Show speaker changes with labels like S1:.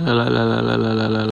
S1: 来来来来来来来来。